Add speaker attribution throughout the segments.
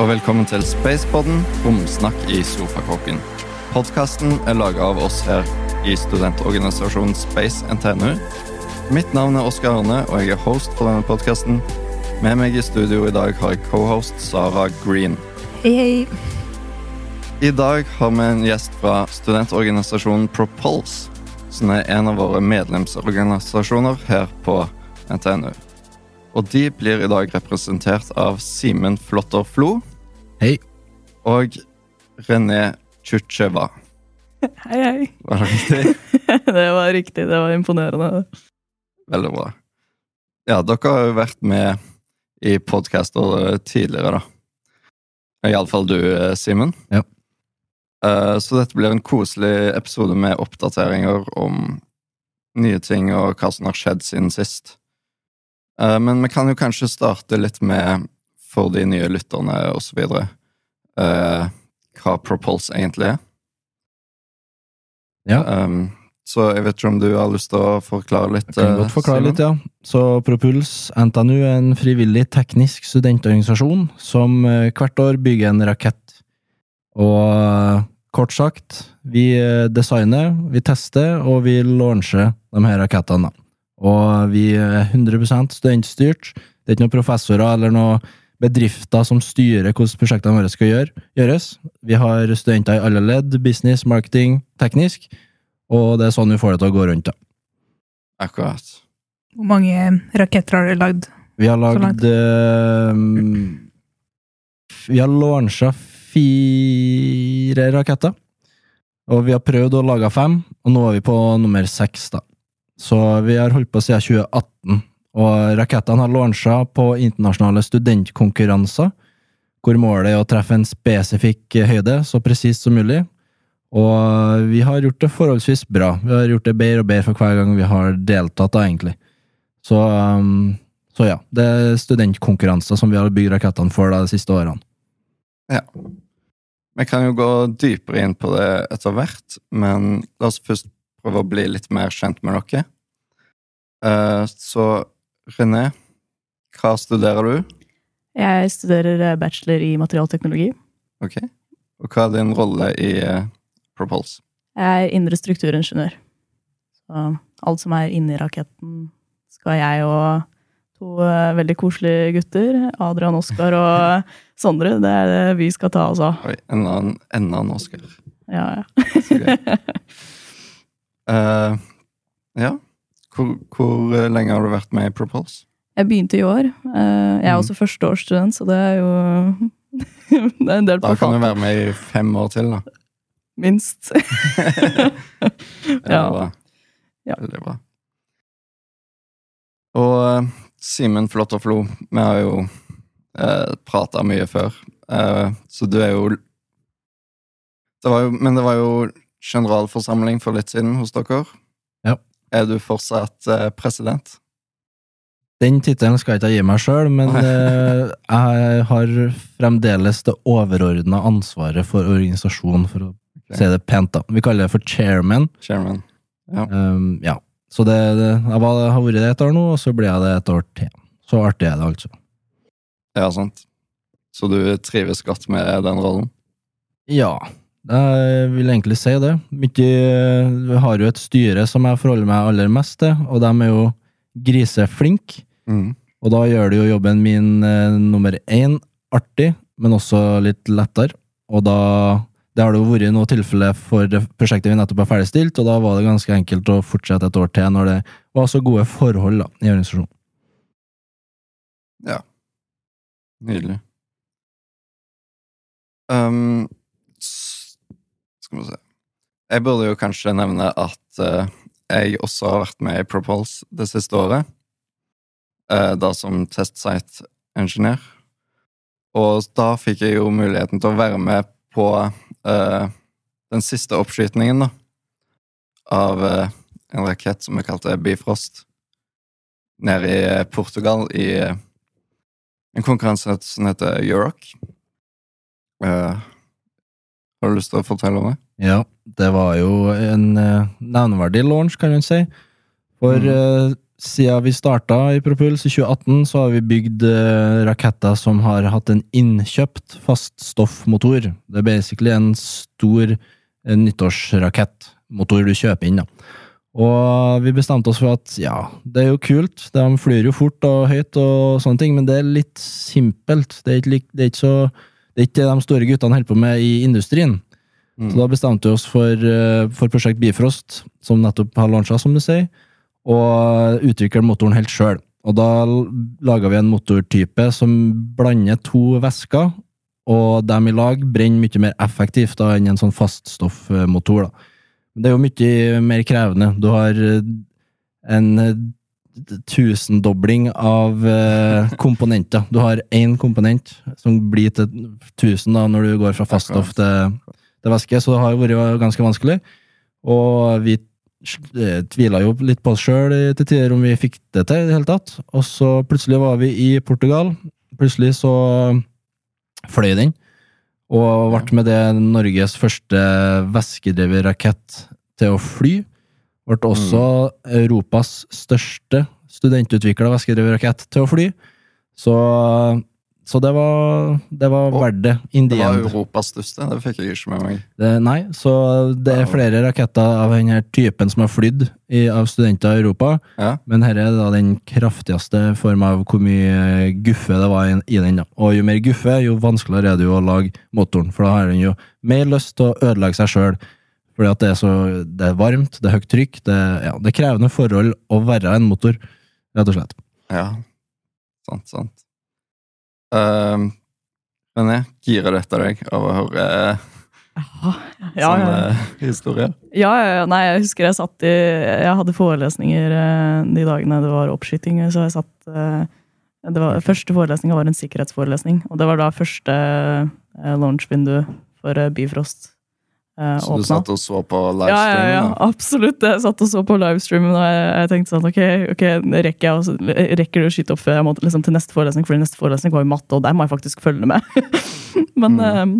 Speaker 1: Og velkommen til Spacepodden, romsnakk i sofakåken. Podkasten er laga av oss her i studentorganisasjonen Space NTNU. Mitt navn er Oskar Arne, og jeg er host for denne podkasten. Med meg i studio i dag har jeg cohost Sara Green.
Speaker 2: Hei, hei.
Speaker 1: I dag har vi en gjest fra studentorganisasjonen Propulse, som er en av våre medlemsorganisasjoner her på NTNU. Og de blir i dag representert av Simen Flotter Flo
Speaker 3: Hei.
Speaker 1: og René Tsjutsjeva.
Speaker 2: Hei, hei.
Speaker 1: Var det riktig?
Speaker 2: Det var riktig. Det var imponerende.
Speaker 1: Veldig bra. Ja, dere har jo vært med i podcaster tidligere, da. Iallfall du, eh, Simen.
Speaker 3: Ja.
Speaker 1: Eh, Så dette blir en koselig episode med oppdateringer om nye ting og hva som har skjedd siden sist. Eh, Men vi kan jo kanskje starte litt med, for de nye lytterne osv., hva Propulse egentlig er.
Speaker 3: Ja.
Speaker 1: Um, så jeg vet ikke om du har lyst til å forklare litt?
Speaker 3: Jeg kan
Speaker 1: eh,
Speaker 3: godt forklare
Speaker 1: Simon.
Speaker 3: litt, ja. Så Propuls NTNU er en frivillig teknisk studentorganisasjon som eh, hvert år bygger en rakett. Og eh, kort sagt, vi eh, designer, vi tester, og vi launcher de her rakettene. Og vi er 100% studentstyrt. Det er ikke noen professorer eller noen bedrifter som styrer hvordan prosjektene våre skal gjøre, gjøres. Vi har studenter i alle ledd, business, marketing, teknisk, og det er sånn vi får det til å gå rundt. da.
Speaker 1: Akkurat.
Speaker 2: Hvor mange raketter har dere lagd?
Speaker 3: Vi har lagd eh, Vi har launcha fire raketter. Og vi har prøvd å lage fem, og nå er vi på nummer seks, da. Så vi har holdt på siden 2018. Og rakettene har lansa på internasjonale studentkonkurranser, hvor målet er å treffe en spesifikk høyde så presist som mulig. Og vi har gjort det forholdsvis bra. Vi har gjort det bedre og bedre for hver gang vi har deltatt, da, egentlig. Så, um, så ja, det er studentkonkurranser som vi har bygd rakettene for da, de siste årene. Ja.
Speaker 1: Vi kan jo gå dypere inn på det etter hvert, men la oss først prøve å bli litt mer kjent med dere. Eh, så René, hva studerer du?
Speaker 2: Jeg studerer eh, bachelor i materialteknologi.
Speaker 1: Ok. Og hva er din rolle i uh, Propulse?
Speaker 2: Jeg er indre strukturingeniør. Så alt som er inni raketten, skal jeg og to uh, veldig koselige gutter, Adrian Oskar og Sondre, det er det vi skal ta oss av.
Speaker 1: Oi, enda en, enda en Oskar.
Speaker 2: Ja, ja.
Speaker 1: Så gøy. Uh, ja. Hvor, hvor eh, lenge har du vært med i Propulse?
Speaker 2: Jeg begynte i år. Eh, Jeg er
Speaker 1: Mm.
Speaker 2: også førsteårsstudent, så det er jo Det er en del
Speaker 1: Da kan du være med i fem år til, da.
Speaker 2: Minst. Ja.
Speaker 1: bra.
Speaker 2: Ja.
Speaker 1: Veldig bra. Og eh, Simen flo, vi har jo eh, prata mye før, eh, så du er jo det var jo Men det var jo generalforsamling for litt siden hos dere.
Speaker 3: Ja.
Speaker 1: Er du fortsatt eh, president?
Speaker 3: Den tittelen skal jeg ikke gi meg sjøl, men eh, jeg har fremdeles det overordna ansvaret for organisasjonen, for å
Speaker 1: okay.
Speaker 3: si det pent. da. Vi kaller det for chairman.
Speaker 1: Chairman?
Speaker 3: Um, ja. Så det, det, jeg var, har vært det et år nå, og så blir jeg det et år til. Så artig er det, altså.
Speaker 1: Ja, sant. Så du trives godt med den rollen?
Speaker 3: Ja, jeg vil egentlig si det. Vi har jo et styre som jeg forholder meg aller mest til, og de er jo griseflinke.
Speaker 1: Mm.
Speaker 3: Og da gjør det jo jobben min eh, nummer én artig, men også litt lettere. Og da Det har det jo vært noe tilfelle for prosjektet vi nettopp har ferdigstilt, og da var det ganske enkelt å fortsette et år til når det var så gode forhold da, i organisasjonen. Ja.
Speaker 1: Nydelig. Um, skal vi se Jeg burde jo kanskje nevne at uh, jeg også har vært med i Propulse det siste året. Uh, da som testsite-ingeniør. Og da fikk jeg jo muligheten til å være med på uh, den siste oppskytningen, da. Av en rakett som vi kalte Bifrost. Nede i Portugal, i en konkurranse som heter Euroc. Eh, har du lyst til å fortelle om det?
Speaker 3: Ja, det var jo en eh, nevneverdig launch, kan man si. For
Speaker 1: Mm.
Speaker 3: eh, siden vi starta i Propuls i 2018, så har vi bygd eh, raketter som har hatt en innkjøpt faststoffmotor. Det er basically en stor eh, nyttårsrakettmotor du kjøper inn. da. Og vi bestemte oss for at ja, det er jo kult, de flyr jo fort og høyt, og sånne ting, men det er litt simpelt. Det er ikke, det er ikke, så, det er ikke det de store guttene holder på med i industrien. Så da bestemte vi oss for, eh, for prosjekt Bifrost, som nettopp har lansa, som du sier, og utvikle motoren helt sjøl. Og da laga vi en motortype som blander to væsker, og dem i lag brenner mye mer effektivt da enn en sånn faststoffmotor. da. Det er jo mye mer krevende. Du har eh, en eh, tusendobling av eh, komponenter. Du har én komponent som blir til tusen da, når du går fra faststoff til, til væske, så det har vært ganske vanskelig. Og vi eh, tvila jo litt på oss sjøl til tider om vi fikk det til i det hele tatt. Og så plutselig var vi i Portugal. Plutselig så fløy den. Og ble med det Norges første væskedrevet rakett til å fly. Ble også Europas største studentutvikla væskedrevet til å fly. Så, så det var, det var
Speaker 1: oh,
Speaker 3: verdt det.
Speaker 1: Det var. Europas største, det fikk jeg ikke med meg.
Speaker 3: Det, nei, så det er flere raketter av denne typen som har flydd i, av studenter i Europa.
Speaker 1: Ja.
Speaker 3: Men her er da den kraftigste form av hvor mye guffe det var i, i den. da. Og jo mer guffe, jo vanskeligere er det jo å lage motoren, for da har den jo mer lyst til å ødelegge seg sjøl. Fordi at det er så det er varmt, det er høyt trykk, det, ja, det er krevende forhold å være en motor, rett og slett.
Speaker 1: Ja, sant, sant. Men jeg girer dette deg av å høre uh,
Speaker 2: Ja, ja,
Speaker 1: sånne
Speaker 2: ja.
Speaker 1: historier?
Speaker 2: Ja, ja, ja. Nei, jeg husker jeg satt i Jeg hadde forelesninger eh, de dagene det var oppskyting. Så jeg satt uh, det var, Første forelesninga var en sikkerhetsforelesning. Og det var da første eh, launch-vindu for eh, Bifrost eh,
Speaker 1: Så du satt og så på
Speaker 2: Ja, ja,
Speaker 1: livestreamen?
Speaker 2: ja, absolutt. Jeg satt og så på livestreamen, og jeg, jeg tenkte sånn Ok, okay rekker jeg rekker det å skyte opp før jeg må liksom, til neste forelesning? For neste forelesning var jo matte, og der må jeg faktisk følge med. Men eh,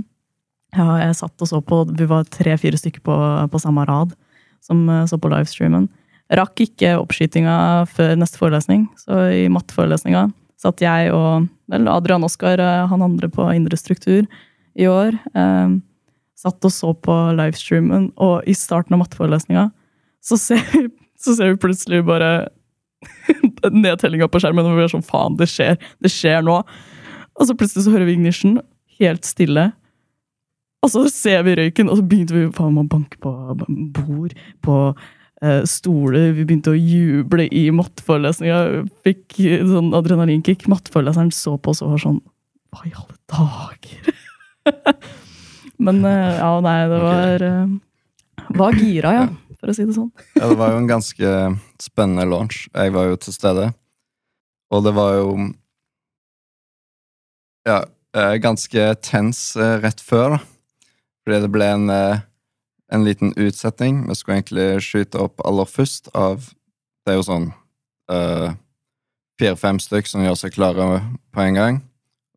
Speaker 2: ja, jeg satt og så på Vi var tre-fire stykker på, på samme rad som eh, så på livestreamen. Rakk ikke oppskytinga før neste forelesning, så i matteforelesninga satt jeg og vel, Adrian Oskar, eh, han andre på indre struktur, i år. Eh, satt og så på livestreamen, og i starten av matteforelesninga så så ser vi plutselig bare nedtellinga på skjermen, og vi er sånn faen, det skjer, det skjer nå. Og så plutselig så hører vi ignition, helt stille. Og så ser vi røyken, og så begynte vi faen meg å banke på bord, på eh, stoler. Vi begynte å juble i matteforelesninga. Fikk sånn adrenalinkick. Matteforeleseren så på oss og var sånn Hva i alle dager? Men eh, ja, nei, det var eh, Var gira, ja, for å si det sånn.
Speaker 1: Ja, det var jo en ganske spennende launch. Jeg var jo til stede. Og det var jo Ja, eh, ganske tens rett før, da. Fordi det ble en, en liten utsetning. Vi skulle egentlig skyte opp aller først av Det er jo sånn fire-fem stykk som gjør seg klare på en gang.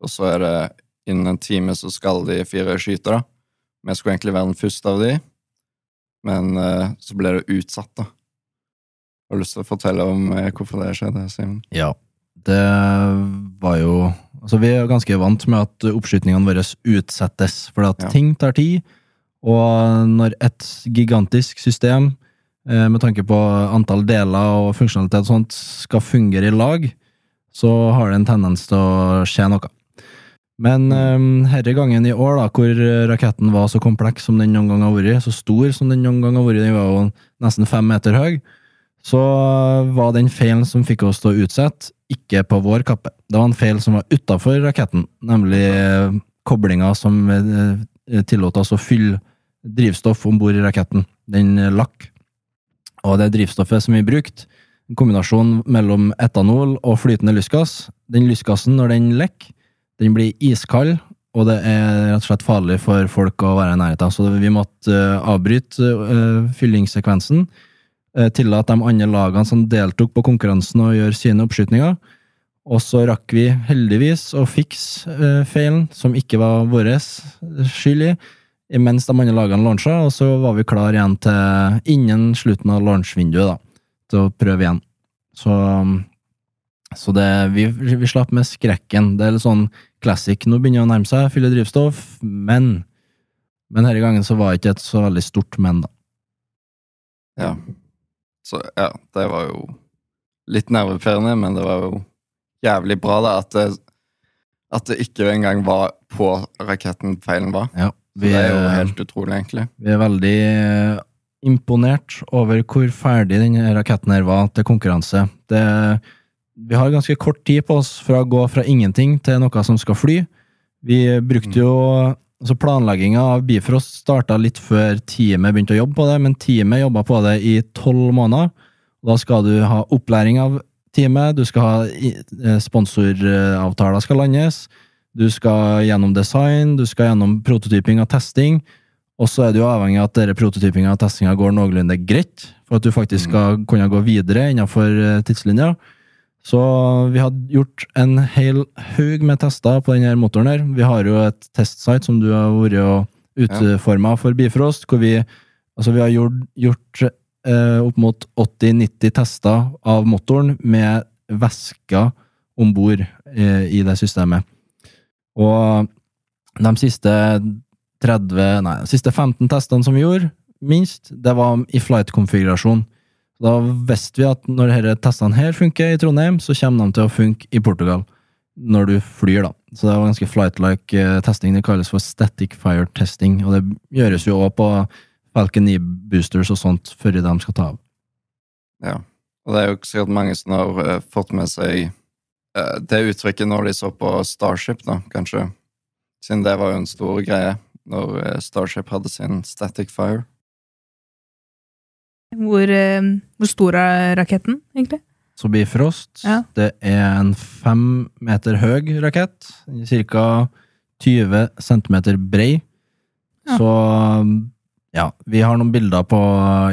Speaker 1: Og så er det innen en time så skal de fire skyte, da. Vi skulle egentlig være den første av de, men eh, så ble det utsatt, da. Har du lyst til å fortelle om eh, hvorfor det skjedde, Simen?
Speaker 3: Ja, det var jo Altså, vi er ganske vant med at oppskytningene våre utsettes, for at
Speaker 1: Ja.
Speaker 3: ting tar tid. Og når et gigantisk system, eh, med tanke på antall deler og funksjonalitet og sånt, skal fungere i lag, så har det en tendens til å skje noe. Men um, herre gangen i år, da, hvor raketten var så kompleks som den noen gang har vært, så stor som den noen gang har vært, den var jo nesten fem meter høy, så var den feilen som fikk oss til å utsette, ikke på vår kappe. Det var en feil som var utafor raketten, nemlig eh, koblinga som eh, tillot oss å fylle drivstoff om bord i raketten. Den eh, lakk. Og det drivstoffet som vi brukte, en kombinasjon mellom etanol og flytende lystgass. Den lystgassen, når den lekker, den blir iskald, og det er rett og slett farlig for folk å være i nærheten. Så vi måtte eh, avbryte eh, fyllingssekvensen eh, tillate de andre lagene som deltok på konkurransen å gjøre sine oppskytninger. Og så rakk vi heldigvis å fikse feilen, som ikke var vår skyld i, mens de andre lagene launcha, og så var vi klar igjen til innen slutten av launchvinduet, da, til å prøve igjen. Så, så det, vi, vi slapp med skrekken. Det er litt sånn classic. Nå begynner det å nærme seg, fylle drivstoff, men Men denne gangen så var det ikke et så veldig stort men, da.
Speaker 1: Ja. Så ja, det var jo litt nervepirrende, men det var jo jævlig bra da at det, at det ikke engang var på raketten feilen var.
Speaker 3: Ja, vi,
Speaker 1: det er jo
Speaker 3: er-
Speaker 1: helt utrolig, egentlig.
Speaker 3: vi er veldig eh, imponert over hvor ferdig denne raketten her var til konkurranse. Det, vi har ganske kort tid på oss fra å gå fra ingenting til noe som skal fly. Vi brukte jo altså Planlegginga av Bifrost starta litt før teamet begynte å jobbe på det, men teamet jobba på det i tolv måneder. Da skal du ha opplæring av teamet, du skal ha eh, sponsoravtaler skal landes, du skal gjennom design, du skal gjennom prototyping og testing, og så er du avhengig av at denne prototypinga og testinga går noenlunde greit, for at du faktisk skal kunne gå videre innenfor eh, tidslinja. Så vi har gjort en hel haug med tester på denne motoren her. Vi har jo et testsite som du har vært og utforma for Bifrost, hvor vi altså vi har gjort, gjort eh, opp mot 80-90 tester av motoren med væsker om bord eh, i det systemet. Og de siste 30, nei, de siste 15 testene som vi gjorde, minst, det var i flight-konfigurasjon. Da visste vi at når disse testene her funker i Trondheim, så kommer de til å funke i Portugal. Når du flyr, da. Så det var ganske flight-like eh, testing. Det kalles for static fire testing, og det gjøres jo òg på Falcon 9 boosters og sånt før de skal ta av.
Speaker 1: Ja. Og det er jo sikkert mange som har eh, fått med seg eh, det uttrykket når de så på Starship, da, kanskje. Siden det var jo en stor greie når Starship hadde sin Static Fire.
Speaker 4: Hvor, eh, hvor stor er raketten, egentlig?
Speaker 3: Så Bifrost,
Speaker 4: Ja.
Speaker 3: det er en fem meter høy rakett, ca. 20 centimeter brei.
Speaker 4: Ja.
Speaker 3: Så ja, vi har noen bilder på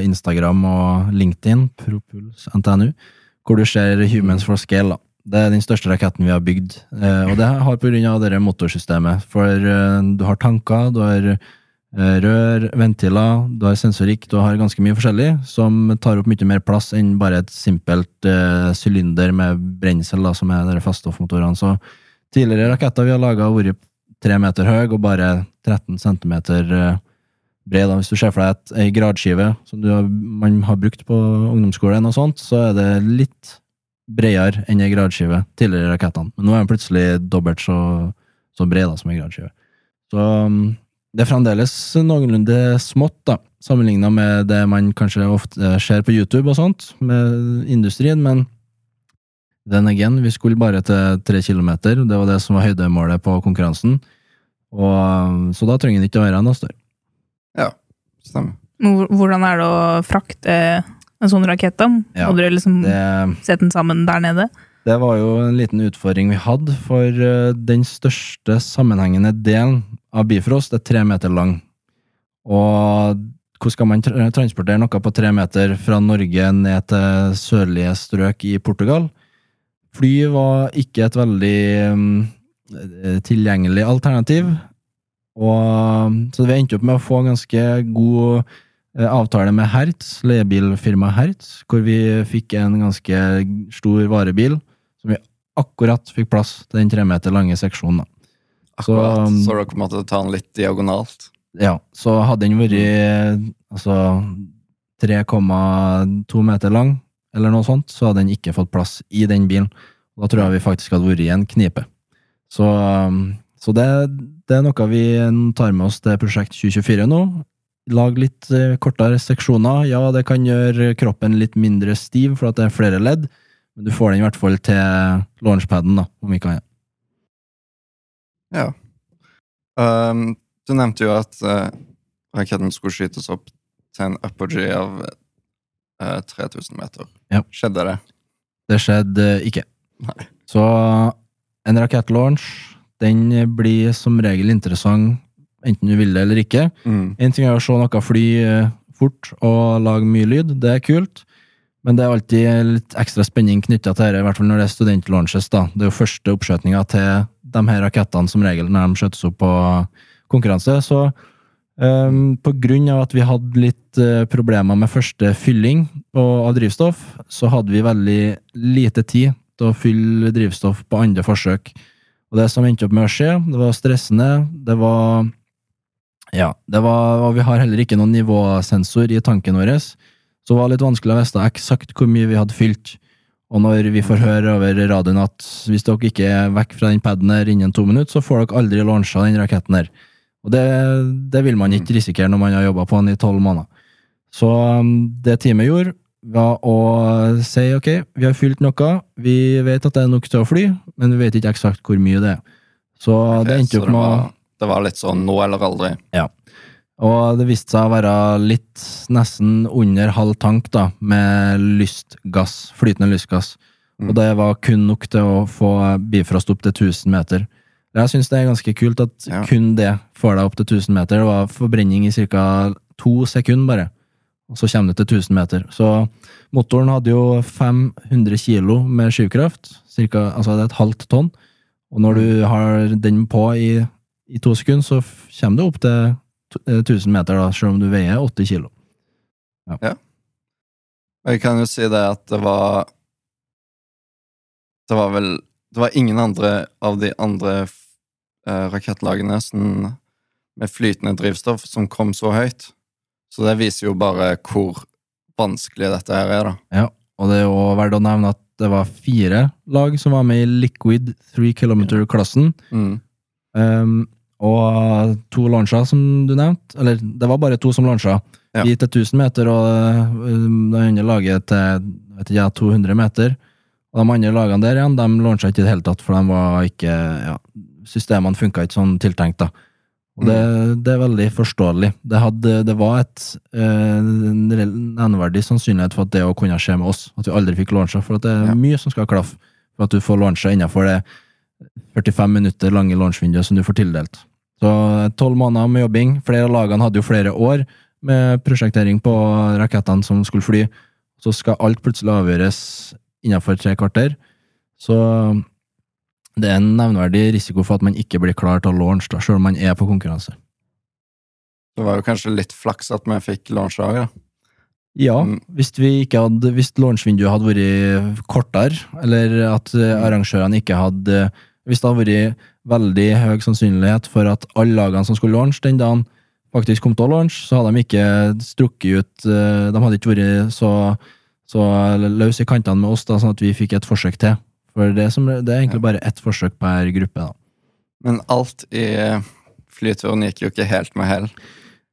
Speaker 3: Instagram og LinkedIn, Propuls NTNU, hvor du ser Humans for Scale. da. Det er den største raketten vi har bygd, eh, og det har det motorsystemet. For eh, du har tanker, du har rør, ventiler, du har sensorikk, du har ganske mye forskjellig som tar opp mye mer plass enn bare et simpelt eh, sylinder med brensel, da, som er de faststoffmotorene. Så tidligere raketter vi har laga, har vært tre meter høy og bare 13 centimeter eh, bred. Hvis du ser for deg ei gradskive som har, man har brukt på ungdomsskolen, og sånt, så er det litt bredere enn ei gradskive tidligere rakettene. Men nå er den plutselig dobbelt så, så bred da, som ei gradskive. Så um, det er fremdeles noenlunde smått, da, sammenligna med det man kanskje ofte ser på YouTube og sånt, med industrien, men den again, vi skulle bare til tre kilometer, det var det som var høydemålet på konkurransen, og, um, så da trenger den ikke å være noe større.
Speaker 1: Ja,
Speaker 4: Stemmer. Hvordan er det å frakte en sånn rakett, da?
Speaker 3: Ja,
Speaker 4: Må dere liksom
Speaker 3: Det,
Speaker 4: sette den sammen der nede?
Speaker 3: det var jo en liten utfordring vi hadde, for uh, den største sammenhengende delen av Bifrost er tre meter lang. Og hvordan skal man tra- transportere noe på tre meter fra Norge ned til sørlige strøk i Portugal? Fly var ikke et veldig um, tilgjengelig alternativ. Og, så vi endte opp med å få en ganske god eh, avtale med Hertz, leiebilfirmaet Hertz, hvor vi fikk en ganske stor varebil som vi akkurat fikk plass til den tre meter lange seksjonen.
Speaker 1: Akkurat.
Speaker 3: um,
Speaker 1: Så, dere måtte ta den litt diagonalt.
Speaker 3: Ja, så hadde den vært altså 3,2 meter lang, eller noe sånt, så hadde den ikke fått plass i den bilen. Da tror jeg vi faktisk hadde vært i en knipe. Så, um, så det, det er noe vi tar med oss til Prosjekt 2024 nå. Lag litt eh, kortere seksjoner. Ja, det kan gjøre kroppen litt mindre stiv, for at det er flere ledd, men du får den i hvert fall til launchpaden, da, om ikke annet.
Speaker 1: Ja. Um, du nevnte jo at uh, raketten skulle skytes opp til en apogee av uh, 3000 meter.
Speaker 3: Ja.
Speaker 1: Skjedde det?
Speaker 3: Det skjedde ikke.
Speaker 1: Nei.
Speaker 3: Så en rakettlaunch, den blir som regel interessant, enten du vil det eller ikke.
Speaker 1: Mm.
Speaker 3: En ting er å se noe fly eh, fort og lage mye lyd, det er kult. Men det er alltid litt ekstra spenning knytta til dette, i hvert fall når det er studentlaunches. da. Det er jo første oppskjøtninga til de her rakettene som regel når de skjøtes opp på konkurranse. Så Um, på grunn av at vi hadde litt uh, problemer med første fylling av drivstoff, så hadde vi veldig lite tid til å fylle drivstoff på andre forsøk. Og det som endte opp med å skje, det var stressende, det var Ja, det var Og vi har heller ikke noen nivåsensor i tanken vår, så det var litt vanskelig å vite eksakt hvor mye vi hadde fylt. Og når vi får høre over radioen at hvis dere ikke er vekk fra den paden her innen to minutter, så får dere aldri launcha den raketten her. Og det, det vil man ikke risikere når man har jobba på den i tolv måneder. Så um, det teamet gjorde, var å si ok, vi har fylt noe, vi vet at det er nok til å fly, men vi vet ikke eksakt hvor mye det er. Så det endte opp med
Speaker 1: var, det var litt sånn nå eller aldri.
Speaker 3: Og det viste seg å være litt nesten under halv tank da, med lystgass, flytende lystgass.
Speaker 1: Mm.
Speaker 3: Og det var kun nok til å få Bifrost opp til 1000 meter. Jeg syns det er ganske kult at
Speaker 1: Ja.
Speaker 3: kun det får deg opp til 1000 meter. Det var forbrenning i ca. to sekunder, bare. Og så kommer du til 1000 meter. Så motoren hadde jo 500 kilo med skyvkraft, cirka, altså det er et halvt tonn. Og når du har den på i, i to sekunder, så kommer du opp til 1000 meter, da, selv om du veier 80 kilo.
Speaker 1: Ja Og jeg kan jo si det at det var Det var vel Det var ingen andre av de andre eh, rakettlagene som, med flytende drivstoff som kom så høyt. Så det viser jo bare hvor vanskelig dette her er, da.
Speaker 3: Ja, og det er jo verdt å nevne at det var fire lag som var med i Liquid 3 Kilometer-klassen.
Speaker 1: Mm.
Speaker 3: Um, og to launcher, som du nevnte. Eller, det var bare to som launcha.
Speaker 1: Ja.
Speaker 3: Vi til 1000 meter, og um, det andre laget til vet ikke, 200 meter. Og de andre lagene der igjen, de launcha ikke i det hele tatt, for de var ikke ja, Systemene funka ikke sånn tiltenkt, da. Og det, det er veldig forståelig. Det, hadde, det var et eh, en nevneverdig sannsynlighet for at det å kunne skje med oss. At vi aldri fikk launcha. For det er
Speaker 1: Ja.
Speaker 3: mye som skal klaffe for at du får launcha innenfor det 45 minutter lange launchvinduet som du får tildelt. Så tolv måneder med jobbing. Flere av lagene hadde jo flere år med prosjektering på rakettene som skulle fly. Så skal alt plutselig avgjøres innenfor tre kvarter. Så det er en nevneverdig risiko for at man ikke blir klar til å launch, da, selv om man er på konkurranse.
Speaker 1: Det var jo kanskje litt flaks at vi fikk launcha òg, da.
Speaker 3: Ja,
Speaker 1: Mm.
Speaker 3: hvis vi ikke hadde Hvis launchvinduet hadde vært kortere, eller at eh, arrangørene ikke hadde Hvis det hadde vært veldig høy sannsynlighet for at alle lagene som skulle launch den dagen, faktisk kom til å launch, så hadde de ikke strukket ut eh, De hadde ikke vært så, så løse i kantene med oss, da, sånn at vi fikk et forsøk til. For det som, det er egentlig bare ett forsøk per gruppe. da.
Speaker 1: Men alt i flyturen gikk jo ikke helt med hell.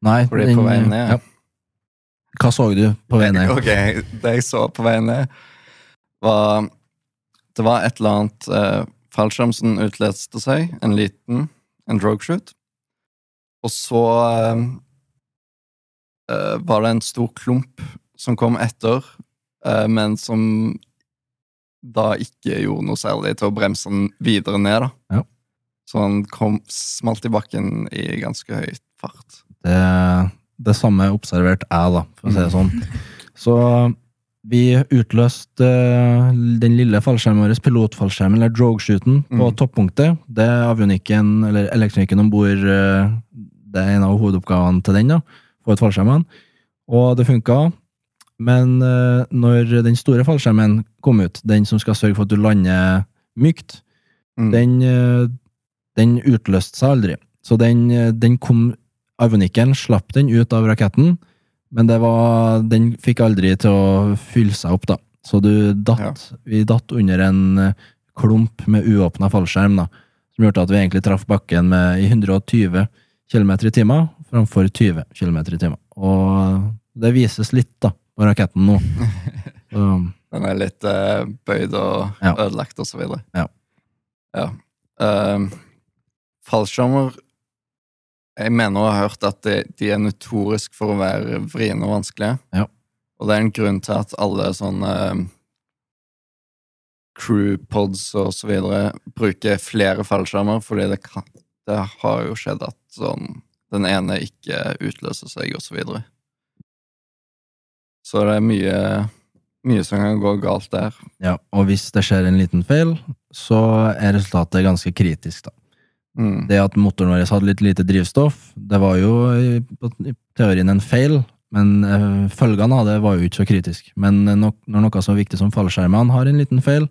Speaker 3: Nei,
Speaker 1: Fordi på vei ned-
Speaker 3: ja. Hva så du på vei ned?
Speaker 1: Ok, Det jeg så på vei ned, var Det var et eller annet fallskjerm som utleste seg. En liten. En drogeshoot. Og så eh, eh, var det en stor klump som kom etter, eh, men som da ikke gjorde noe særlig til å bremse den videre ned. da.
Speaker 3: Ja.
Speaker 1: Så han kom, smalt i bakken i ganske høy fart.
Speaker 3: Det, det samme observerte jeg, da, for å si det sånn. Så vi utløste eh, den lille fallskjermen vår, pilotfallskjermen, eller drogeshooten, på
Speaker 1: Mm.
Speaker 3: toppunktet. Det er avionikken, eller elektronikken om bord, det er en av hovedoppgavene til den, da. Få ut fallskjermene. Og det funka. Men eh, når den store fallskjermen kom ut, den som skal sørge for at du lander mykt,
Speaker 1: Mm.
Speaker 3: den, eh, den utløste seg aldri. Så den, eh, den kom Avionikken slapp den ut av raketten, men det var, den fikk aldri til å fylle seg opp, da. Så du datt, vi datt under en eh, klump med uåpna fallskjerm, da, som gjorde at vi egentlig traff bakken med i 120 km i timen framfor 20 km i timen. Og det vises litt, da, på raketten nå. Så,
Speaker 1: Den er litt eh, bøyd og
Speaker 3: Ja.
Speaker 1: ødelagt og så videre.
Speaker 3: Ja.
Speaker 1: Ja. Um, fallskjermer Jeg mener å ha hørt at de, de er notorisk for å være vriene og vanskelige.
Speaker 3: Ja.
Speaker 1: Og det er en grunn til at alle sånne ehm, crewpods og så videre bruker flere fallskjermer, fordi det, kan, det har jo skjedd at sånn, den ene ikke utløser seg, og så videre. Så det er mye, mye som kan gå galt der.
Speaker 3: ja, og hvis det skjer en liten feil, så er resultatet ganske kritisk, da.
Speaker 1: Mm.
Speaker 3: Det at motoren vår hadde litt lite drivstoff, det var jo i, i teorien en feil, men eh, følgene av det var jo ikke så kritisk. Men eh, nok, når noe så viktig som fallskjermene har en liten feil,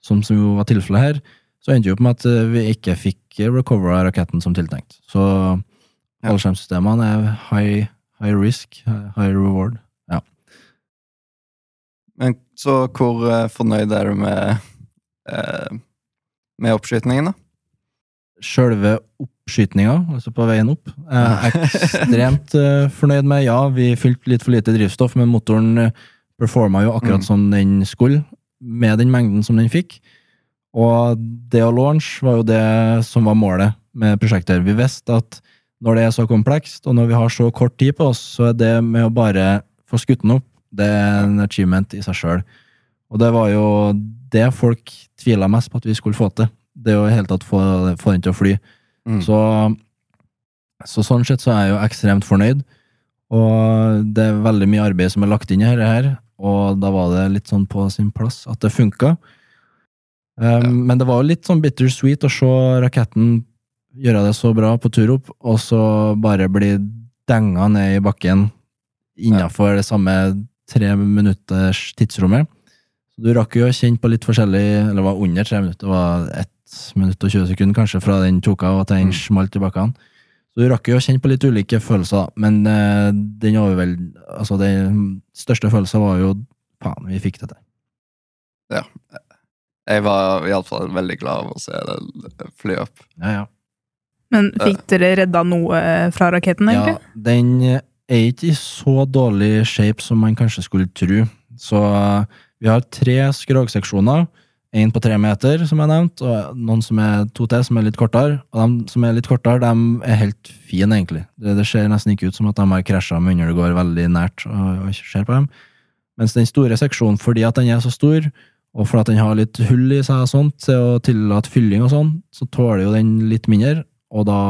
Speaker 3: som, som jo var tilfellet her, så endte det opp med at eh, vi ikke fikk recovera raketten som tiltenkt. Så fallskjermsystemene er high, high risk, high reward.
Speaker 1: Men så hvor fornøyd er du med, eh, med oppskytingen, da?
Speaker 3: Sjølve oppskytinga, altså på veien opp, er jeg ekstremt eh, fornøyd med. Ja, vi fylte litt for lite drivstoff, men motoren uh, performa jo akkurat
Speaker 1: Mm.
Speaker 3: som den skulle, med den mengden som den fikk. Og det å launch var jo det som var målet med prosjektet. Vi visste at når det er så komplekst, og når vi har så kort tid på oss, så er det med å bare få skutt den opp, det er en achievement i seg sjøl. Og det var jo det folk tvila mest på at vi skulle få til. Det å i hele tatt få, få den til å fly.
Speaker 1: Mm.
Speaker 3: Så, så sånn sett så er jeg jo ekstremt fornøyd. Og det er veldig mye arbeid som er lagt inn i dette her, og da var det litt sånn på sin plass at det funka. Um, Men det var jo litt sånn bittersweet å se raketten gjøre det så bra på tur opp, og så bare bli denga ned i bakken innafor det samme tre minutters tidsrommet. Så du rakk jo å kjenne på litt forskjellig, eller var under tre minutter, det var ett minutt og 20 sekunder kanskje fra den tok av og til den
Speaker 1: Mm.
Speaker 3: smalt i bakken. Så du rakk jo å kjenne på litt ulike følelser, men eh, den overveld... Altså, den største følelsen var jo faen, vi fikk det til.
Speaker 1: Jeg var iallfall veldig glad av å se det fly opp.
Speaker 3: Ja, ja.
Speaker 4: Men fikk dere redda noe fra raketten,
Speaker 3: Ja,
Speaker 4: egentlig?
Speaker 3: den er ikke i så dårlig shape som man kanskje skulle tro. Så eh, vi har tre skrogseksjoner. Én på tre meter, som jeg nevnte, og noen som er to til, som er litt kortere. Og de som er litt kortere, de er helt fine, egentlig. Det, det ser nesten ikke ut som at de har krasja med går veldig nært og, og ser på dem. Mens den store seksjonen, fordi at den er så stor, og fordi at den har litt hull i seg og sånt, til å tillate fylling og sånn, så tåler jo den litt mindre, og da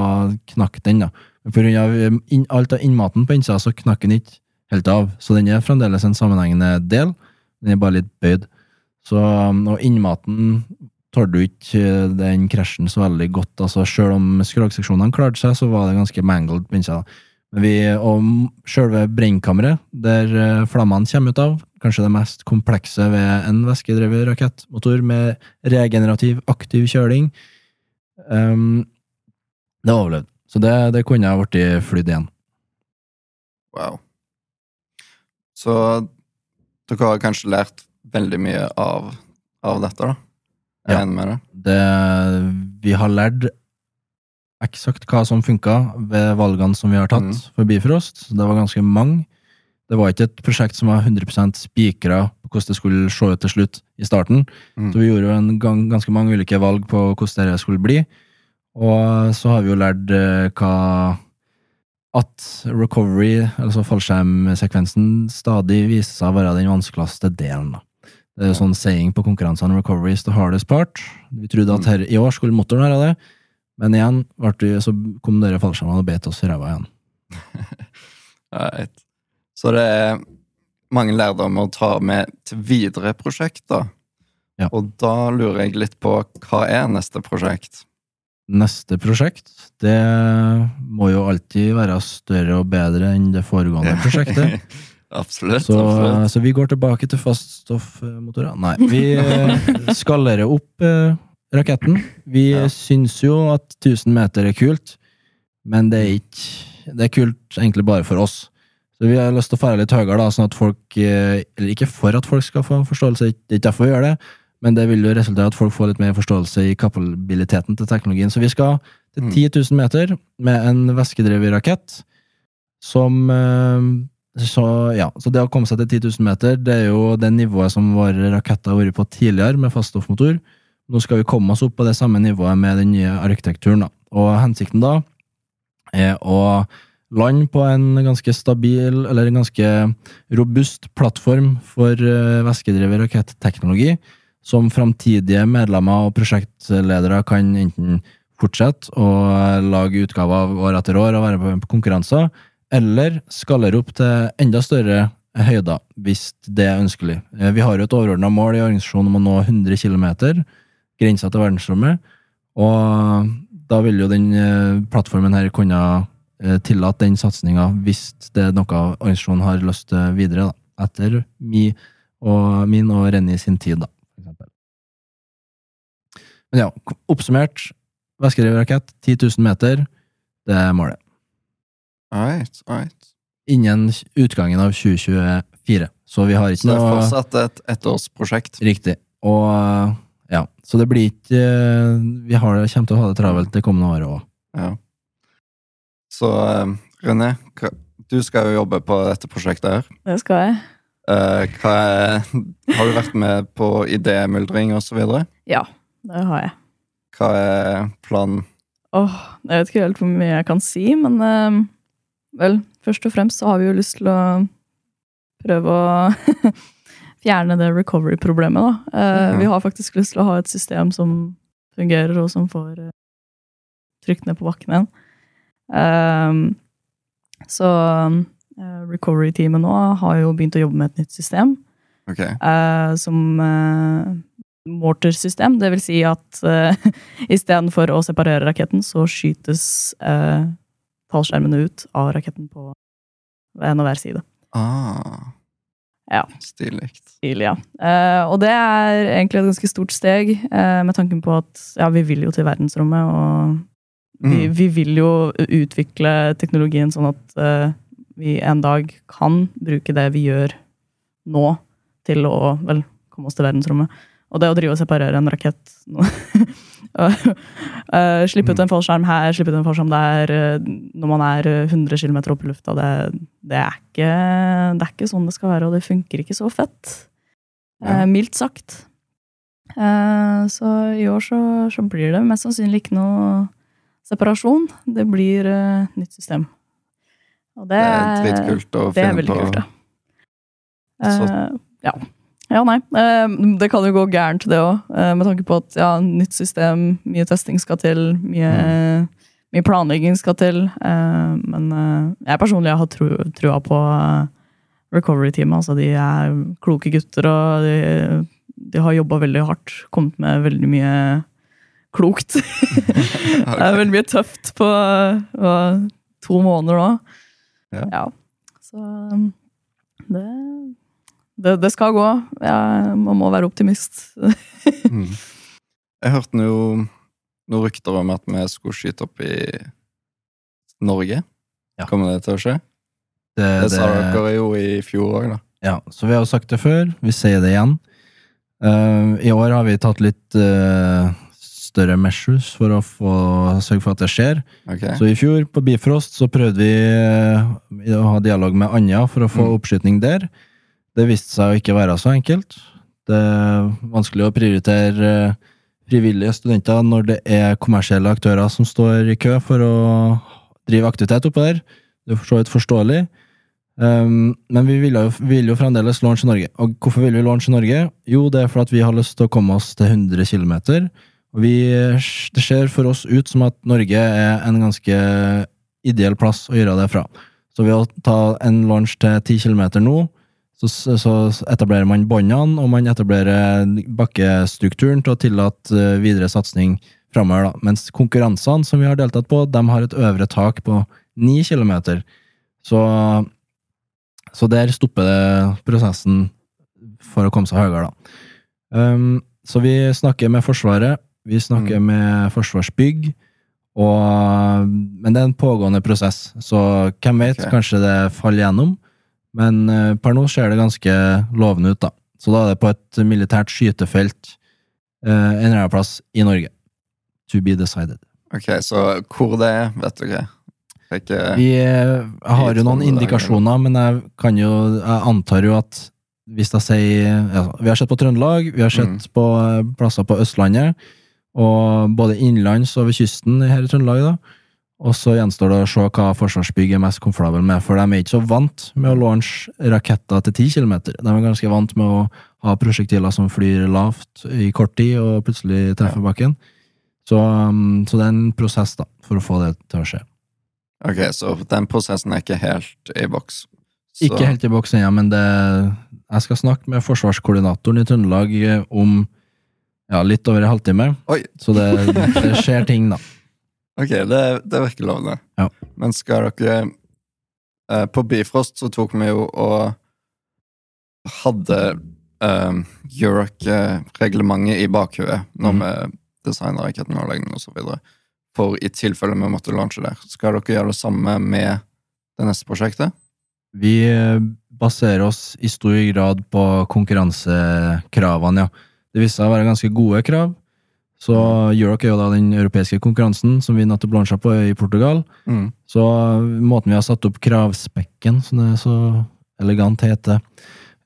Speaker 3: knakk den, da. På grunn av inn, alt av innmaten på innsida, så knakk den ikke helt av. Så den er fremdeles en sammenhengende del. Den er bare litt bøyd. Så, um, og innmaten tålte jo ikke eh, den krasjen så veldig godt. altså Selv om skrogseksjonene klarte seg, så var det ganske mangled. Men vi, og selve brennkammeret, der eh, flammene kommer ut av, kanskje det mest komplekse ved en væskedrevet rakettmotor med regenerativ, aktiv kjøling, um, det overlevde. Så det, det kunne ha blitt flydd igjen.
Speaker 1: Wow. Så dere har kanskje lært veldig mye av, av dette, da? Jeg
Speaker 3: Ja.
Speaker 1: enig med det?
Speaker 3: Det, vi har lært eksakt hva som funka ved valgene som vi har tatt
Speaker 1: Mm.
Speaker 3: for Bifrost. Det var ganske mange. Det var ikke et prosjekt som var 100% spikra på hvordan det skulle se ut til slutt i starten.
Speaker 1: Mm.
Speaker 3: Så vi gjorde jo en gang, ganske mange ulike valg på hvordan det skulle bli. Og så har vi jo lært eh, hva at recovery, altså fallskjermsekvensen, stadig viser seg å være den vanskeligste delen. da. Det er jo sånn saying på konkurransene recovery is the hardest part. Vi trodde at her, i år skulle motoren være det, men igjen det, så kom dere fallskjermene og bet oss i ræva igjen.
Speaker 1: Right. Så det er mange lærdommer å ta med til videre prosjekter.
Speaker 3: Ja.
Speaker 1: Og da lurer jeg litt på hva er neste prosjekt?
Speaker 3: Neste prosjekt, det må jo alltid være større og bedre enn det foregående prosjektet.
Speaker 1: Absolutt.
Speaker 3: Så,
Speaker 1: absolutt.
Speaker 3: så vi går tilbake til faststoffmotorer. Nei, vi eh, skalerer opp eh, raketten. Vi
Speaker 1: Ja.
Speaker 3: syns jo at 1000 meter er kult, men det er ikke Det er kult egentlig bare for oss. Så vi har lyst til å fære litt høyere, da, sånn at folk eh, Eller ikke for at folk skal få forståelse, det er ikke derfor vi gjør det, men det vil jo resultere i at folk får litt mer forståelse i kapabiliteten til teknologien. Så vi skal til
Speaker 1: Mm.
Speaker 3: 10 000 meter med en væskedrevet rakett som så, ja, så det å komme seg til 10 000 meter, det er jo det nivået som våre raketter har vært på tidligere med faststoffmotor. Nå skal vi komme oss opp på det samme nivået med den nye arkitekturen. Da. Og hensikten da er å lande på en ganske stabil, eller en ganske robust plattform for eh, væskedrevet raketteknologi, som framtidige medlemmer og prosjektledere kan enten fortsette å lage utgaver av år etter år og være på konkurranser, eller skalere opp til enda større høyder, hvis det er ønskelig. Eh, Vi har jo et overordna mål i organisasjonen om å nå 100 km, grensa til verdensrommet, og da vil jo den eh, plattformen her kunne eh, tillate den satsinga hvis det er noe organisasjonen har lyst til videre, da. Etter mi og min og Renny sin tid, da. For eksempel. Men ja, oppsummert. Væskedrevet 10 000 meter, det er målet.
Speaker 1: Alright, right.
Speaker 3: Innen utgangen av 2024. Så vi har
Speaker 1: Så
Speaker 3: ikke
Speaker 1: det er
Speaker 3: noe
Speaker 1: fortsatt et ettårsprosjekt.
Speaker 3: Riktig. Og ja, så det blir ikke Vi har, kommer til å ha det travelt det kommende året òg.
Speaker 1: Ja. Så eh, René, du skal jo jobbe på dette prosjektet her.
Speaker 2: Det skal jeg.
Speaker 1: Eh, hva er, har du vært med på idémyldring og så videre?
Speaker 2: Ja, det har jeg.
Speaker 1: Hva er planen?
Speaker 2: Åh, jeg vet ikke helt hvor mye jeg kan si, men eh, vel, først og fremst så har vi jo lyst til å prøve å fjerne det recovery-problemet, da. Eh,
Speaker 1: Mhm.
Speaker 2: Vi har faktisk lyst til å ha et system som fungerer, og som får uh, trykt ned på bakken igjen. Eh, så eh, recovery-teamet nå har jo begynt å jobbe med et nytt system
Speaker 1: Ok,
Speaker 2: eh, som mortar-system. Det vil si at uh, istedenfor å separere raketten, så skytes uh, fallskjermene ut av raketten på en og hver side.
Speaker 1: ah.
Speaker 2: Ja.
Speaker 1: Stilig.
Speaker 2: Stilig, ja. Eh, og det er egentlig et ganske stort steg, eh, med tanken på at ja, vi vil jo til verdensrommet, og vi,
Speaker 1: Mm.
Speaker 2: vi vil jo utvikle teknologien sånn at eh, vi en dag kan bruke det vi gjør nå, til å vel komme oss til verdensrommet. Og det å drive og separere en rakett eh, Slippe ut en fallskjerm her, slippe ut en fallskjerm der, eh, når man er eh, 100 km opp i lufta, det, det, er ikke, det er ikke sånn det skal være, og det funker ikke så fett.
Speaker 1: Ja.
Speaker 2: Uh, mildt sagt. Uh, så i år så, så blir det mest sannsynlig ikke noe separasjon. Det blir eh, nytt system. Og det,
Speaker 1: Det er dritkult å
Speaker 2: Det
Speaker 1: finne på.
Speaker 2: kult, ja.
Speaker 1: Så-
Speaker 2: Eh, ja. Ja, nei. Eh, det kan jo gå gærent, det òg, med tanke på at ja, nytt system, mye testing skal til, mye, mye planlegging skal til. Eh, men eh, jeg personlig har tro, trua på eh, recovery-teamet. Altså, de er kloke gutter, og de, de har jobba veldig hardt. Kommet med veldig mye klokt. Det er veldig mye tøft på to måneder nå.
Speaker 1: Ja.
Speaker 2: Så um, det, det, det skal gå. Ja, man må være optimist.
Speaker 1: Mm. Jeg hørte noe, noen rykter om at vi skulle skyte opp i Norge.
Speaker 3: Ja.
Speaker 1: Kommer det til å skje?
Speaker 3: Det,
Speaker 1: Det sa dere jo i fjor òg, da.
Speaker 3: Ja, så vi har jo sagt det før, vi sier det igjen. Uh, I år har vi tatt litt uh, større measures for å få, sørge for at det skjer.
Speaker 1: Okay.
Speaker 3: Så i fjor, på Bifrost, så prøvde vi uh, å ha dialog med Anja for å få
Speaker 1: Mm.
Speaker 3: oppskyting der. Det viste seg å ikke være så enkelt. Det er vanskelig å prioritere eh, frivillige studenter når det er kommersielle aktører som står i kø for å drive aktivitet oppå der. Det er for så vidt forståelig. Um, men vi vil, jo, vil jo fremdeles launche Norge. Og hvorfor vil vi launche Norge? Jo, det er for at vi har lyst til å komme oss til 100 km. Vi, det ser for oss ut som at Norge er en ganske ideell plass å gjøre det fra. Så ved å ta en launch til 10 km nå, så, så etablerer man båndene, og man etablerer bakkestrukturen til å tillate eh, videre satsing framover. da. Mens konkurransene som vi har deltatt på, de har et øvre tak på 9 km. Så, så der stopper det prosessen for å komme seg høyere, da. Um, så vi snakker med Forsvaret, vi snakker med Forsvarsbygg, og, men det er en pågående prosess, så hvem vet,
Speaker 1: okay.
Speaker 3: kanskje det faller gjennom. Men eh, per nå ser det ganske lovende ut, da. Så da er det på et militært skytefelt eh, en eller annen plass i Norge. To be decided.
Speaker 1: Ok, Så hvor det er, vet du ikke. Ikke
Speaker 3: Vi eh, har jo noen indikasjoner, men jeg kan jo Jeg antar jo at hvis jeg sier ja, Vi har sett på Trøndelag, vi har sett
Speaker 1: Mm.
Speaker 3: på plasser på Østlandet, og både innenlands og ved kysten her i Trøndelag, da. Og så gjenstår det å se hva Forsvarsbygg er mest komfortabel med, for de er ikke så vant med å launche raketter til 10 km. De er ganske vant med å ha prosjektiler som flyr lavt i kort tid og plutselig treffer bakken. Så, um, så det er en prosess da, for å få det til å skje.
Speaker 1: Ok, Så den prosessen er ikke helt i boks. Så-
Speaker 3: Ikke helt i boks ennå, men det, jeg skal snakke med forsvarskoordinatoren i Trøndelag om ja, litt over en halvtime.
Speaker 1: Oi.
Speaker 3: Så det, det skjer ting, da.
Speaker 1: Ok, det, det virker lovende.
Speaker 3: Ja.
Speaker 1: Men skal dere eh, På Bifrost så tok vi jo og hadde eh, Euroc-reglementet i bakhuet når
Speaker 3: mm.
Speaker 1: vi designa raketten og legde den videre. For i tilfelle vi måtte launche der. Skal dere gjøre det samme med det neste prosjektet?
Speaker 3: Vi eh, baserer oss i stor grad på konkurransekravene, ja. Det viste seg å være ganske gode krav. Så Euroc er jo da den europeiske konkurransen som vi nettopp lansa på i Portugal.
Speaker 1: Mm.
Speaker 3: Så måten vi har satt opp kravspekken, som det så elegant heter,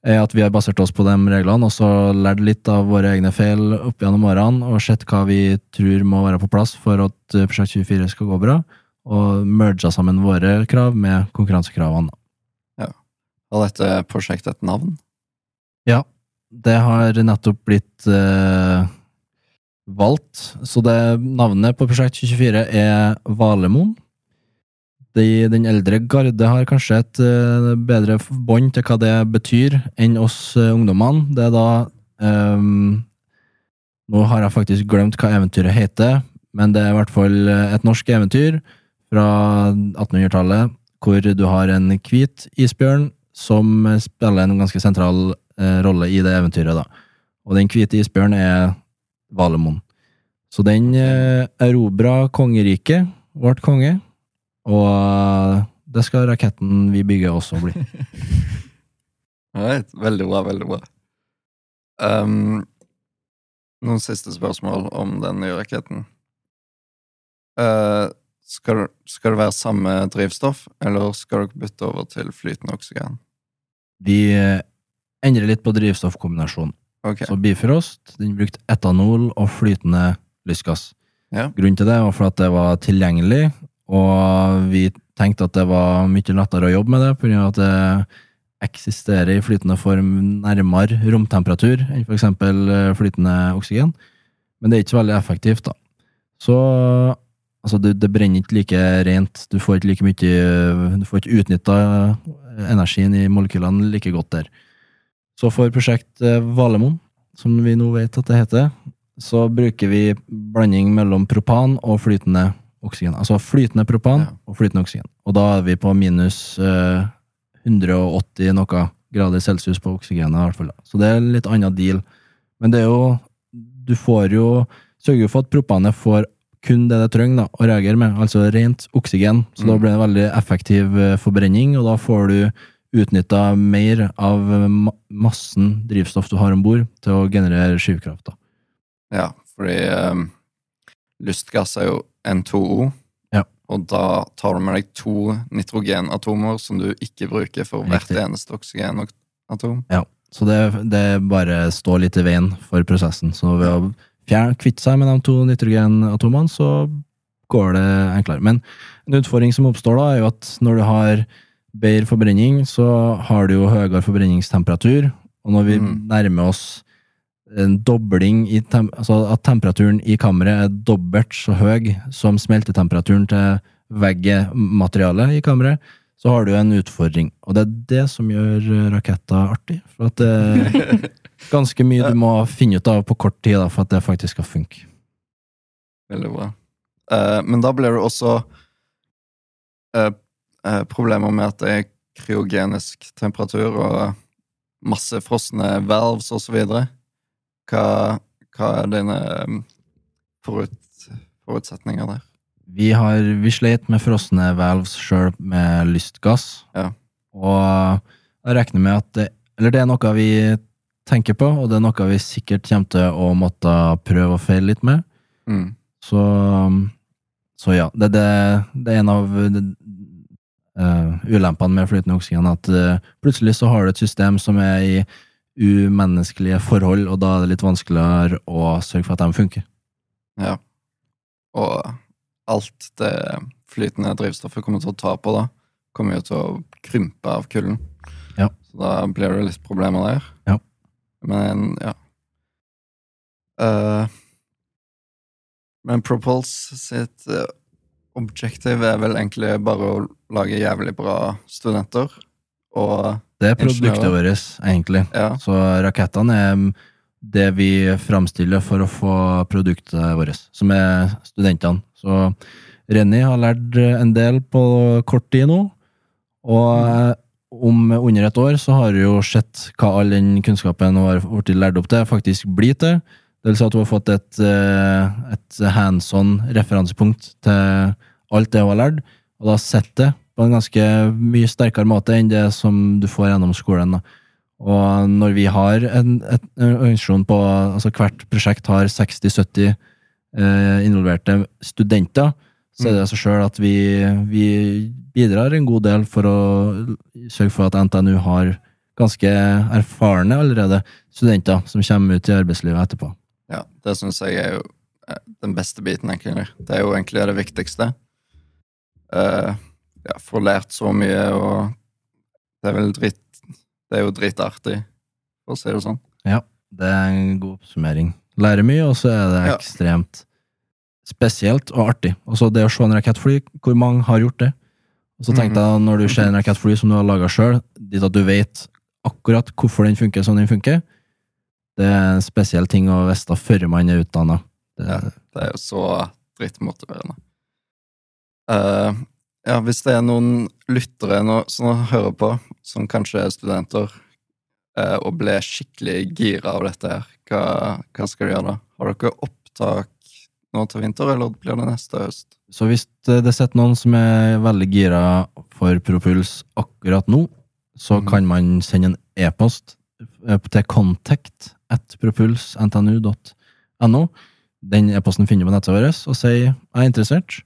Speaker 3: er at vi har basert oss på de reglene, og så lært litt av våre egne feil opp gjennom årene, og sett hva vi tror må være på plass for at eh, Prosjekt 24 skal gå bra, og merga sammen våre krav med konkurransekravene.
Speaker 1: Har dette prosjektet et navn?
Speaker 3: Ja, det har nettopp blitt eh, valgt. Så det navnet på Prosjekt 2024 er Valemoen. De, den eldre garde har kanskje et uh, bedre bånd til hva det betyr, enn oss uh, ungdommene. Det er da um, Nå har jeg faktisk glemt hva eventyret heter, men det er i hvert fall eh, et norsk eventyr fra 1800-tallet, hvor du har en hvit isbjørn som spiller en ganske sentral uh, rolle i det eventyret. da. Og den hvite isbjørnen er Valemon. Så den eh, erobra kongeriket, ble konge, og eh, det skal raketten vi bygger også bli.
Speaker 1: right. veldig bra, veldig bra. Um, noen siste spørsmål om den nye raketten. Uh, skal, skal det være samme drivstoff, eller skal dere bytte over til flytende oksygen?
Speaker 3: Vi eh, endrer litt på drivstoffkombinasjonen.
Speaker 1: Ok,
Speaker 3: Så Bifrost den brukte etanol og flytende lystgass.
Speaker 1: Ja.
Speaker 3: Grunnen til det var for at det var tilgjengelig, og vi tenkte at det var mye lettere å jobbe med det, pga. at det eksisterer i flytende form nærmere romtemperatur enn eksempel eh, flytende oksygen. Men det er ikke så veldig effektivt, da. Så altså, det, det brenner ikke like rent. Du får ikke like mye Du får ikke utnytta energien i molekylene like godt der. Så for prosjekt eh, Valemon, som vi nå vet at det heter, så bruker vi blanding mellom propan og flytende oksygen. Altså flytende propan
Speaker 1: Ja.
Speaker 3: og flytende oksygen. Og da er vi på minus eh, 180 noe grader celsius på oksygenet, i hvert fall. Så det er en litt annen deal. Men det er jo Du får jo Sørger jo for at propanet får kun det det trenger da, å reagere med, altså rent oksygen. Så da
Speaker 1: Mm.
Speaker 3: blir det en veldig effektiv eh, forbrenning, og da får du utnytta mer av massen drivstoff du har om bord, til å generere skyvkraft. da.
Speaker 1: Ja, fordi um, lystgass er jo N2O,
Speaker 3: Ja.
Speaker 1: og da tar du med deg to nitrogenatomer som du ikke bruker for hvert
Speaker 3: Riktig.
Speaker 1: eneste oksygenatom.
Speaker 3: Ja, Så det, det bare står litt i veien for prosessen. Så ved å fjerne, kvitte seg med de to nitrogenatomene, så går det enklere. Men en utfordring som oppstår da, er jo at når du har bedre forbrenning, så har du jo høyere forbrenningstemperatur. Og når vi
Speaker 1: Mm.
Speaker 3: nærmer oss en dobling i tem altså at temperaturen i kammeret er dobbelt så høy som smeltetemperaturen til veggmaterialet i kammeret, så har du en utfordring. Og det er det som gjør raketter artig. For at det er ganske mye du må finne ut av på kort tid da, for at det faktisk skal funke.
Speaker 1: Veldig bra. Uh, men da blir du også eh, eh, problemer med at det er kryogenisk temperatur og masse frosne så videre. Hva, hva er dine um, forut, forutsetninger der?
Speaker 3: Vi, har, vi slet med frosne valves sjøl med lystgass.
Speaker 1: Ja.
Speaker 3: Og jeg regner med at det, Eller det er noe vi tenker på, og det er noe vi sikkert kommer til å måtte prøve og feile litt med.
Speaker 1: Mm.
Speaker 3: Så, så ja, det, det, det er en av eh, ulempene med flytende oksygen, at eh, plutselig så har du et system som er i umenneskelige forhold, og da er det litt vanskeligere å sørge for at de funker.
Speaker 1: Ja. Og alt det flytende drivstoffet kommer til å ta på da, kommer jo til å krympe av kulden.
Speaker 3: Ja.
Speaker 1: Så da blir det litt problemer der.
Speaker 3: Ja.
Speaker 1: Men, ja. Uh, men Propulse sitt objektiv er vel egentlig bare å lage jævlig bra studenter. Og
Speaker 3: Det er produktet vårt, egentlig.
Speaker 1: ja,
Speaker 3: Så rakettene er det vi framstiller for å få produktet vårt, som er studentene. Så Renny har lært en del på kort tid nå, og om under et år så har du jo sett hva all den kunnskapen hun har blitt lært opp til, faktisk blir til. Det vil si at du har fått et, eh, et hands on referansepunkt til alt det hun har lært, og da sett det på en ganske mye sterkere måte enn det som du får gjennom skolen. da. Og når vi har en, et, en organisasjon på altså Hvert prosjekt har 60-70 eh, involverte studenter, så er det seg sjøl at vi, vi bidrar en god del for å sørge for at NTNU har ganske erfarne allerede studenter som kommer ut i arbeidslivet etterpå.
Speaker 1: Ja, det syns jeg er jo eh, den beste biten, egentlig. Det er jo egentlig det viktigste. Uh, ja, Få lært så mye, og det er vel dritt Det er jo dritartig, for å si det sånn.
Speaker 3: Det er en god oppsummering. Lærer mye, og så er det
Speaker 1: Ja.
Speaker 3: ekstremt spesielt og artig. Og så det å se en rakettfly, hvor mange har gjort det? Og så tenkte jeg, når du ser en rakettfly som du har laga sjøl, dit at du vet akkurat hvorfor den funker som den funker, det er en spesiell ting å vite før man er utdanna.
Speaker 1: Ja. Det er jo så drittmotiverende. Uh, ja, hvis det er noen lyttere nå, som hører på, som kanskje er studenter, uh, og ble skikkelig gira av dette her, hva, hva skal de gjøre da? Har dere opptak nå til vinter, eller blir det neste høst?
Speaker 3: Så hvis det sitter noen som er veldig gira for Propuls akkurat nå, så
Speaker 1: mm.
Speaker 3: kan man sende en e-post eh, til contact at propulsntnu.no. Den e-posten finner du på nettet vårt, og sier 'jeg er interessert'.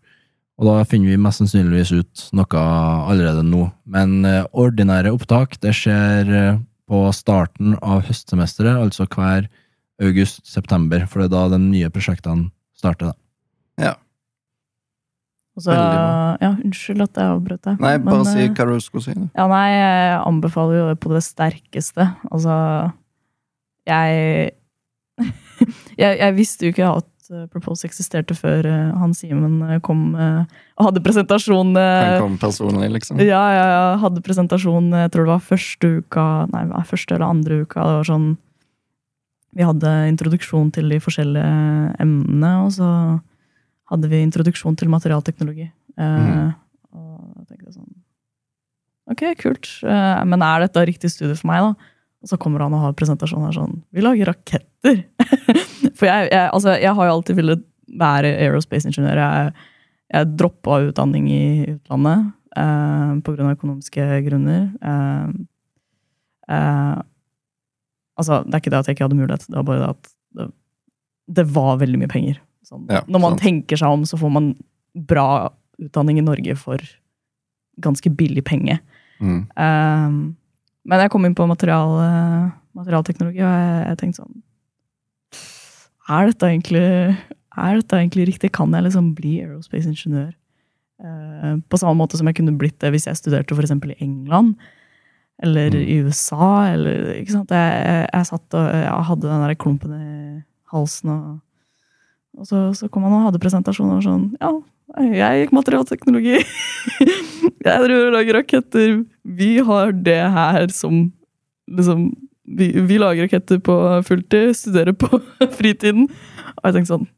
Speaker 3: Og da finner vi mest sannsynligvis ut noe allerede nå. Men eh, ordinære opptak det skjer eh, på starten av høstsemesteret, altså hver august-september, for det er da de nye prosjektene starter. da.
Speaker 2: Ja. så, ja, unnskyld at jeg avbrøt deg.
Speaker 1: Nei, bare
Speaker 2: men,
Speaker 1: si
Speaker 2: eh,
Speaker 1: hva du skulle si.
Speaker 2: Ja, nei, jeg anbefaler jo det på det sterkeste. Altså, jeg jeg, jeg visste jo ikke at eh, Propose eksisterte før eh, han Simen eh, kom og hadde presentasjon.
Speaker 1: Han kom personlig, liksom.
Speaker 2: Ja, ja, ja, hadde presentasjon, jeg tror det var første uka, nei, første eller andre uka. Det var sånn Vi hadde introduksjon til de forskjellige emnene, og så hadde vi introduksjon til materialteknologi. Mm.
Speaker 1: Uh,
Speaker 2: Og da tenkte jeg sånn Ok, kult. Uh, men er dette riktig studie for meg, da? Og så kommer han og har presentasjon her sånn Vi lager raketter! For jeg, jeg, altså, jeg har jo alltid villet være aerospace-ingeniør. Jeg, jeg droppa utdanning i utlandet eh, av økonomiske grunner. Eh, eh, altså, det er ikke det at jeg ikke hadde mulighet, det var bare det at det, det var veldig mye penger. Sånn,
Speaker 1: Ja,
Speaker 2: når man
Speaker 1: sant.
Speaker 2: tenker seg om, så får man bra utdanning i Norge for ganske billig penge.
Speaker 1: Mm.
Speaker 2: Um, men jeg kom inn på material, eh, materialteknologi, og jeg, jeg tenkte sånn Er dette egentlig, er dette egentlig riktig? Kan jeg liksom bli aerospace-ingeniør? Eh, på samme måte som jeg kunne blitt det hvis jeg studerte eksempel i England. Eller
Speaker 1: Mm.
Speaker 2: i USA. Eller, ikke sant? Jeg, jeg, jeg satt og jeg hadde den der klumpen i halsen. Og, og så, så kom han og hadde presentasjoner sånn Ja, jeg gikk materialteknologi. jeg driver og lager raketter. Vi har det her som liksom vi, vi lager raketter på fulltid, studerer på fritiden. Og jeg tenkte sånn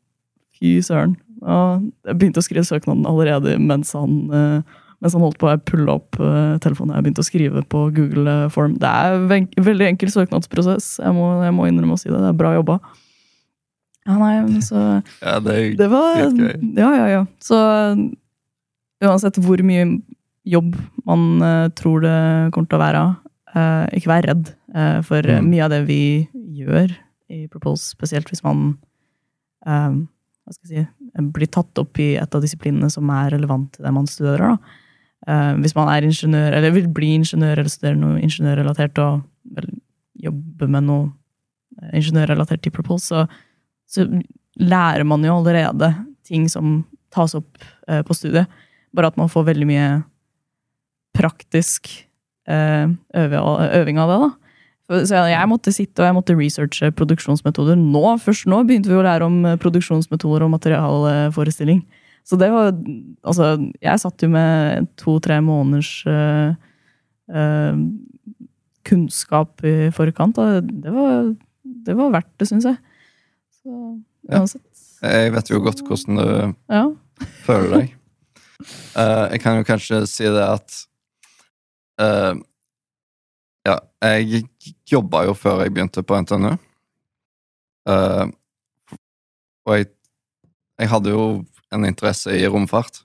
Speaker 2: Fy søren. Og jeg begynte å skrive søknaden allerede mens han, eh, mens han holdt på. Jeg pulla opp eh, telefonen. Jeg begynte å skrive på Google Form. Det er en veldig enkel søknadsprosess. Jeg må, jeg må innrømme å si det. Det er bra jobba. Ja, nei, men så
Speaker 1: Ja, det er
Speaker 2: det var. Ja, ja, ja. Så uansett hvor mye jobb man uh, tror det kommer til å være, uh, ikke vær redd. Uh, for
Speaker 1: Mm.
Speaker 2: mye av det vi gjør i Propose, spesielt hvis man hva skal jeg si, blir tatt opp i et av disiplinene som er relevant til det man studerer. Da. Hvis man er ingeniør, eller vil bli ingeniør eller studere noe ingeniørrelatert og vel, jobbe med noe ingeniørrelatert til Propose, så så lærer man jo allerede ting som tas opp eh, på studiet. Bare at man får veldig mye praktisk eh, øve, øving av det. da. Så- jeg, måtte sitte og jeg måtte researche produksjonsmetoder. Nå, Først nå begynte vi å lære om eh, produksjonsmetoder og materialforestilling. Så det var Altså, jeg satt jo med to-tre måneders eh, eh, kunnskap i forkant. Og det var, det var verdt det, syns jeg. Så
Speaker 1: Ja. Jeg vet jo godt hvordan du
Speaker 2: Ja.
Speaker 1: føler deg. Uh, jeg kan jo kanskje si det at uh, Ja, jeg jobba jo før jeg begynte på NTNU. Uh, og jeg, jeg hadde jo en interesse i romfart.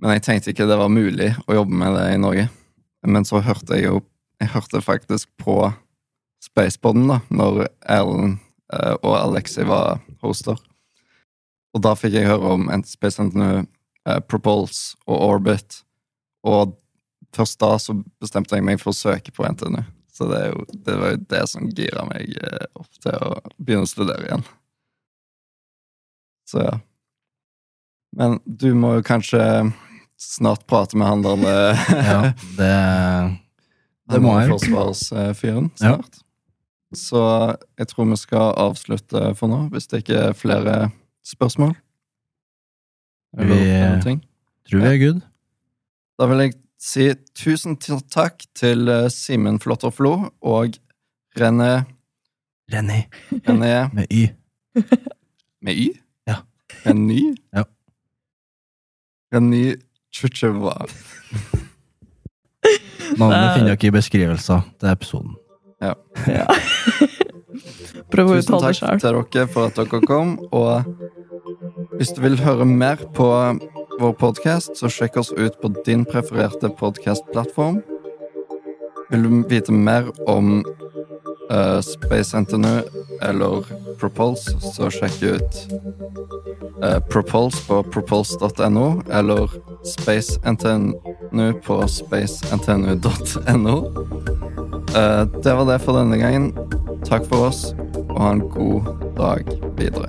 Speaker 1: Men jeg tenkte ikke det var mulig å jobbe med det i Norge. Men så hørte jeg jo Jeg hørte faktisk på Spaceboden da når Erlend eh, og Alexi var hoster. Og da fikk jeg høre om Space NTNU, eh, Propulse og Orbit. Og først da så bestemte jeg meg for å søke på NTNU. Så det, jo, det var jo det som gira meg eh, opp til å begynne å studere igjen. Så ja. Men du må jo kanskje snart prate med han der
Speaker 3: Ja, det, det må jeg.
Speaker 1: Forsvarsfyren
Speaker 3: Ja.
Speaker 1: Så jeg tror vi skal avslutte for nå, hvis det ikke er flere spørsmål. Eller
Speaker 3: Vi-
Speaker 1: flere ting.
Speaker 3: tror vi er good.
Speaker 1: Da vil jeg si tusen takk til eh, Simen Flåtter Flo og René
Speaker 3: René.
Speaker 1: René
Speaker 3: med Y.
Speaker 1: med Y?
Speaker 3: Ja.
Speaker 1: René?
Speaker 3: Ja.
Speaker 1: Reny Chucheva.
Speaker 3: Navnet
Speaker 2: er-
Speaker 3: finner dere i beskrivelser til episoden.
Speaker 2: Ja. Prøv å
Speaker 1: Tusen
Speaker 2: uttale det
Speaker 1: takk til dere for at dere kom. Og hvis du vil høre mer på vår podkast, så sjekk oss ut på din prefererte podkastplattform. Vil du vite mer om uh, Space NTNU eller Propulse, så sjekk ut uh, Propulse på propulse.no eller Space NTNU på spacentnu.no. Eh, det var det for denne gangen. Takk for oss, og ha en god dag videre.